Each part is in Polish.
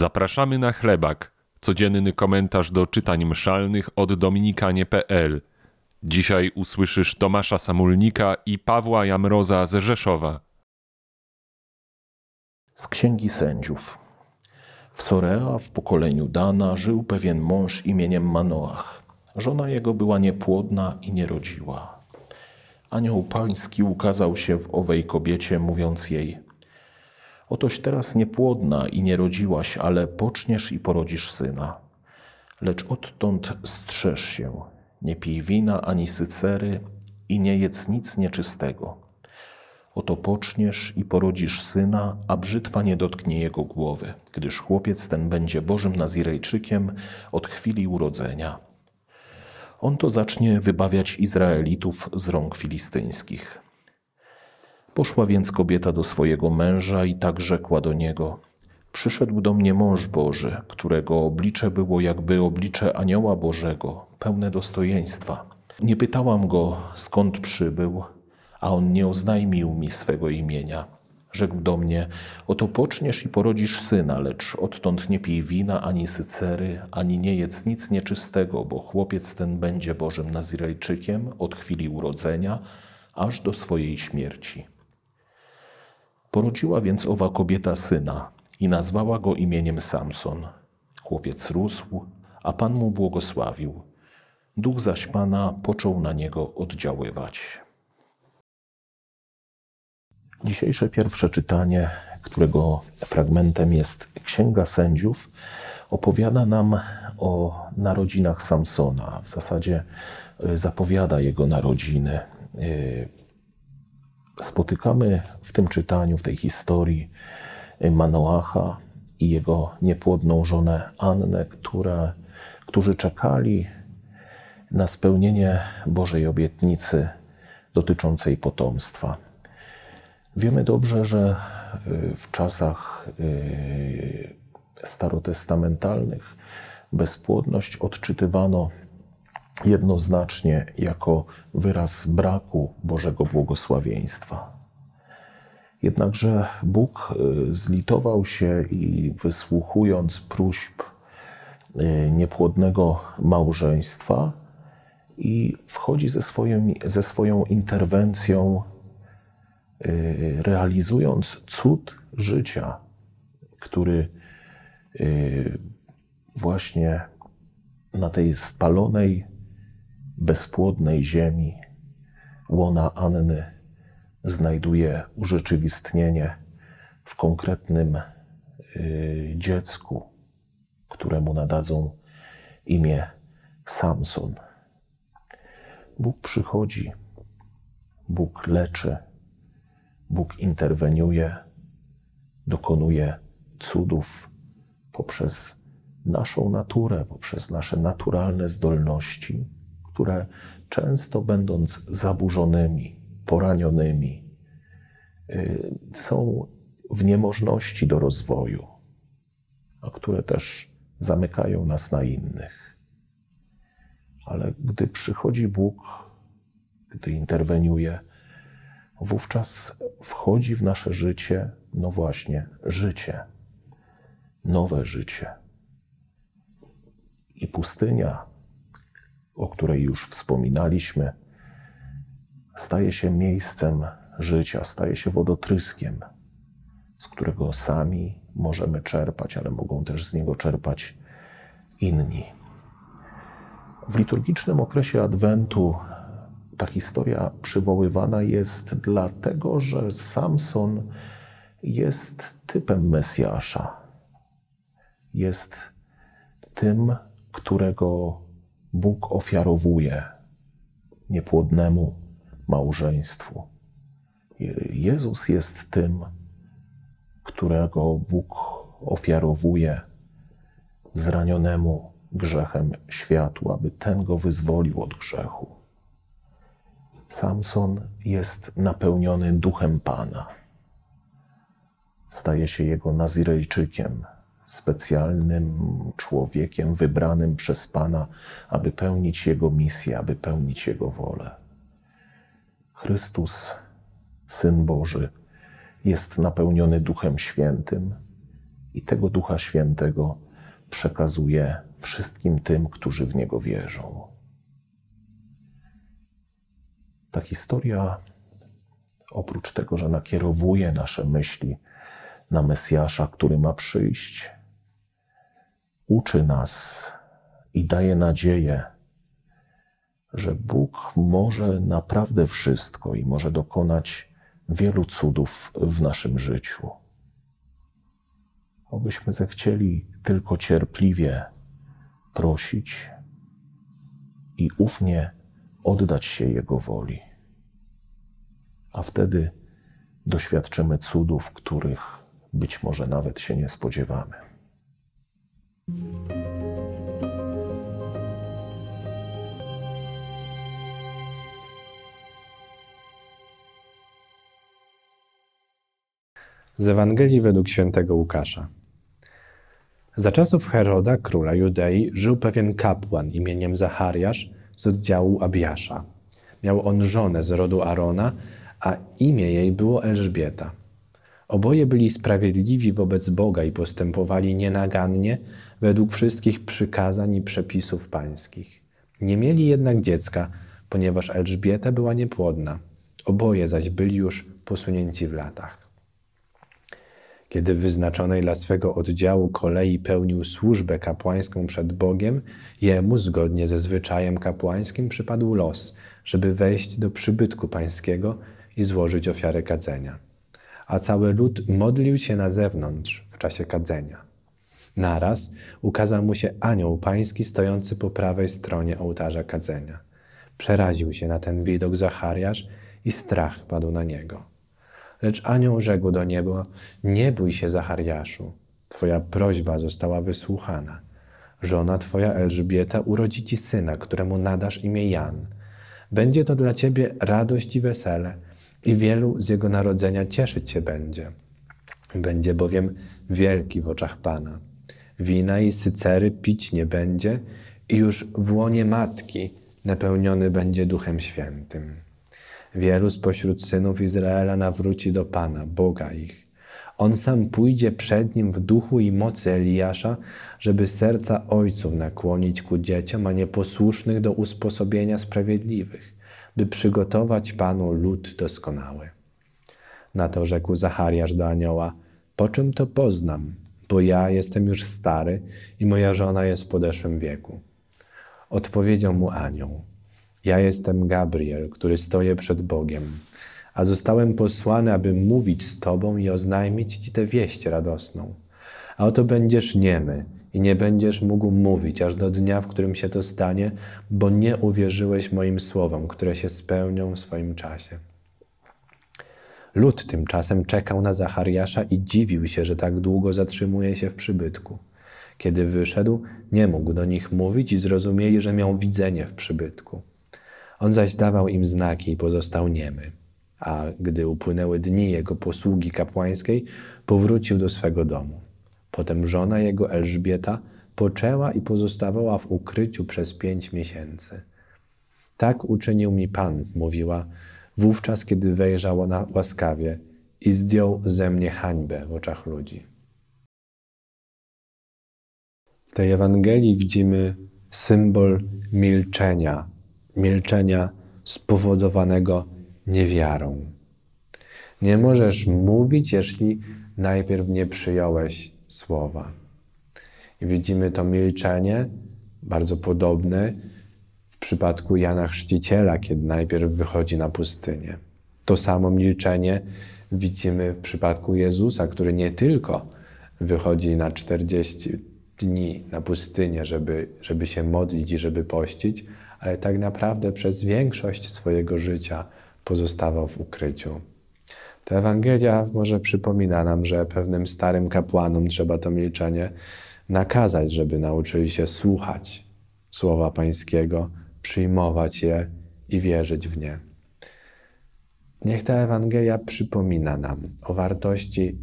Zapraszamy na chlebak, codzienny komentarz do czytań mszalnych od dominikanie.pl. Dzisiaj usłyszysz Tomasza Samulnika i Pawła Jamroza z Rzeszowa. Z Księgi Sędziów. W Sorea w pokoleniu Dana żył pewien mąż imieniem Manoach. Żona jego była niepłodna i nie rodziła. Anioł pański ukazał się w owej kobiecie, mówiąc jej – Otoś teraz niepłodna i nie rodziłaś, ale poczniesz i porodzisz syna. Lecz odtąd strzeż się, nie pij wina ani sycery i nie jedz nic nieczystego. Oto poczniesz i porodzisz syna, a brzytwa nie dotknie jego głowy, gdyż chłopiec ten będzie Bożym Nazirejczykiem od chwili urodzenia. On to zacznie wybawiać Izraelitów z rąk filistyńskich. Poszła więc kobieta do swojego męża i tak rzekła do niego: Przyszedł do mnie mąż Boży, którego oblicze było jakby oblicze anioła Bożego, pełne dostojeństwa. Nie pytałam go, skąd przybył, a on nie oznajmił mi swego imienia. Rzekł do mnie: Oto poczniesz i porodzisz syna, lecz odtąd nie pij wina ani sycery, ani nie jedz nic nieczystego, bo chłopiec ten będzie Bożym Nazirejczykiem od chwili urodzenia aż do swojej śmierci. Porodziła więc owa kobieta syna i nazwała go imieniem Samson. Chłopiec rósł, a Pan mu błogosławił. Duch zaś Pana począł na niego oddziaływać. Dzisiejsze pierwsze czytanie, którego fragmentem jest Księga Sędziów, opowiada nam o narodzinach Samsona. W zasadzie e, zapowiada jego narodziny. Spotykamy w tym czytaniu, w tej historii Manoacha i jego niepłodną żonę Annę, które, którzy czekali na spełnienie Bożej obietnicy dotyczącej potomstwa. Wiemy dobrze, że y, w czasach y, starotestamentalnych bezpłodność odczytywano jednoznacznie jako wyraz braku Bożego błogosławieństwa. Jednakże Bóg y, zlitował się i wysłuchując próśb y, niepłodnego małżeństwa i wchodzi ze, swoim, ze swoją interwencją, y, realizując cud życia, który właśnie na tej spalonej bezpłodnej ziemi, łona Anny znajduje urzeczywistnienie w konkretnym y, dziecku, któremu nadadzą imię Samson. Bóg przychodzi, Bóg leczy, Bóg interweniuje, dokonuje cudów poprzez naszą naturę, poprzez nasze naturalne zdolności które często będąc zaburzonymi, poranionymi, y, są w niemożności do rozwoju, a które też zamykają nas na innych. Ale gdy przychodzi Bóg, gdy interweniuje, wówczas wchodzi w nasze życie, no właśnie, życie, nowe życie. I pustynia o której już wspominaliśmy, staje się miejscem życia, staje się wodotryskiem, z którego sami możemy czerpać, ale mogą też z niego czerpać inni. W liturgicznym okresie Adwentu ta historia przywoływana jest dlatego, że Samson jest typem Mesjasza. Jest tym, którego Bóg ofiarowuje niepłodnemu małżeństwu. Jezus jest tym, którego Bóg ofiarowuje zranionemu grzechem światu, aby ten go wyzwolił od grzechu. Samson jest napełniony duchem Pana. Staje się jego Nazirejczykiem, specjalnym człowiekiem wybranym przez Pana, aby pełnić Jego misję, aby pełnić Jego wolę. Chrystus, Syn Boży, jest napełniony Duchem Świętym i tego Ducha Świętego przekazuje wszystkim tym, którzy w Niego wierzą. Ta historia, oprócz tego, że nakierowuje nasze myśli na Mesjasza, który ma przyjść, uczy nas i daje nadzieję, że Bóg może naprawdę wszystko i może dokonać wielu cudów w naszym życiu. Obyśmy zechcieli tylko cierpliwie prosić i ufnie oddać się Jego woli. A wtedy doświadczymy cudów, których być może nawet się nie spodziewamy. Z Ewangelii według świętego Łukasza. Za czasów Heroda, króla Judei, żył pewien kapłan imieniem Zachariasz z oddziału Abiasza. Miał on żonę z rodu Arona, a imię jej było Elżbieta. Oboje byli sprawiedliwi wobec Boga i postępowali nienagannie według wszystkich przykazań i przepisów pańskich. Nie mieli jednak dziecka, ponieważ Elżbieta była niepłodna. Oboje zaś byli już posunięci w latach. Kiedy wyznaczonej dla swego oddziału kolei pełnił służbę kapłańską przed Bogiem, jemu, zgodnie ze zwyczajem kapłańskim, przypadł los, żeby wejść do przybytku pańskiego i złożyć ofiarę kadzenia. A cały lud modlił się na zewnątrz w czasie kadzenia. Naraz ukazał mu się anioł pański stojący po prawej stronie ołtarza kadzenia. Przeraził się na ten widok Zachariasz i strach padł na niego. Lecz anioł rzekł do nieba, nie bój się, Zachariaszu, twoja prośba została wysłuchana. Żona twoja Elżbieta urodzi ci syna, któremu nadasz imię Jan. Będzie to dla ciebie radość i wesele i wielu z jego narodzenia cieszyć się będzie. Będzie bowiem wielki w oczach Pana. Wina i sycery pić nie będzie i już w łonie matki napełniony będzie Duchem Świętym. Wielu spośród synów Izraela nawróci do Pana, Boga ich. On sam pójdzie przed nim w duchu i mocy Eliasza, żeby serca ojców nakłonić ku dzieciom, a nieposłusznych do usposobienia sprawiedliwych, by przygotować Panu lud doskonały. Na to rzekł Zachariasz do anioła, po czym to poznam, bo ja jestem już stary i moja żona jest w podeszłym wieku. Odpowiedział mu anioł, ja jestem Gabriel, który stoję przed Bogiem, a zostałem posłany, aby mówić z Tobą i oznajmić Ci tę wieść radosną. A oto będziesz niemy i nie będziesz mógł mówić aż do dnia, w którym się to stanie, bo nie uwierzyłeś moim słowom, które się spełnią w swoim czasie. Lud tymczasem czekał na Zachariasza i dziwił się, że tak długo zatrzymuje się w przybytku. Kiedy wyszedł, nie mógł do nich mówić i zrozumieli, że miał widzenie w przybytku. On zaś dawał im znaki i pozostał niemy. A gdy upłynęły dni jego posługi kapłańskiej, powrócił do swego domu. Potem żona jego Elżbieta poczęła i pozostawała w ukryciu przez pięć miesięcy. Tak uczynił mi Pan, mówiła, wówczas, kiedy wejrzał na łaskawie i zdjął ze mnie hańbę w oczach ludzi. W tej Ewangelii widzimy symbol milczenia milczenia spowodowanego niewiarą. Nie możesz mówić, jeśli najpierw nie przyjąłeś słowa. I widzimy to milczenie, bardzo podobne w przypadku Jana Chrzciciela, kiedy najpierw wychodzi na pustynię. To samo milczenie widzimy w przypadku Jezusa, który nie tylko wychodzi na 40 dni na pustynię, żeby, żeby się modlić i żeby pościć, ale tak naprawdę przez większość swojego życia pozostawał w ukryciu. Ta Ewangelia może przypomina nam, że pewnym starym kapłanom trzeba to milczenie nakazać, żeby nauczyli się słuchać słowa Pańskiego, przyjmować je i wierzyć w nie. Niech ta Ewangelia przypomina nam o wartości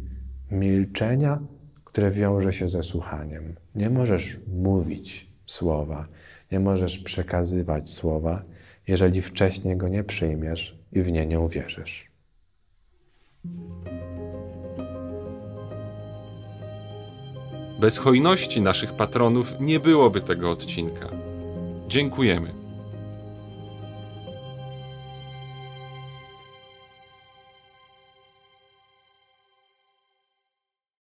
milczenia, które wiąże się ze słuchaniem. Nie możesz mówić słowa, nie możesz przekazywać słowa, jeżeli wcześniej go nie przyjmiesz i w nie nie uwierzysz. Bez hojności naszych patronów nie byłoby tego odcinka. Dziękujemy.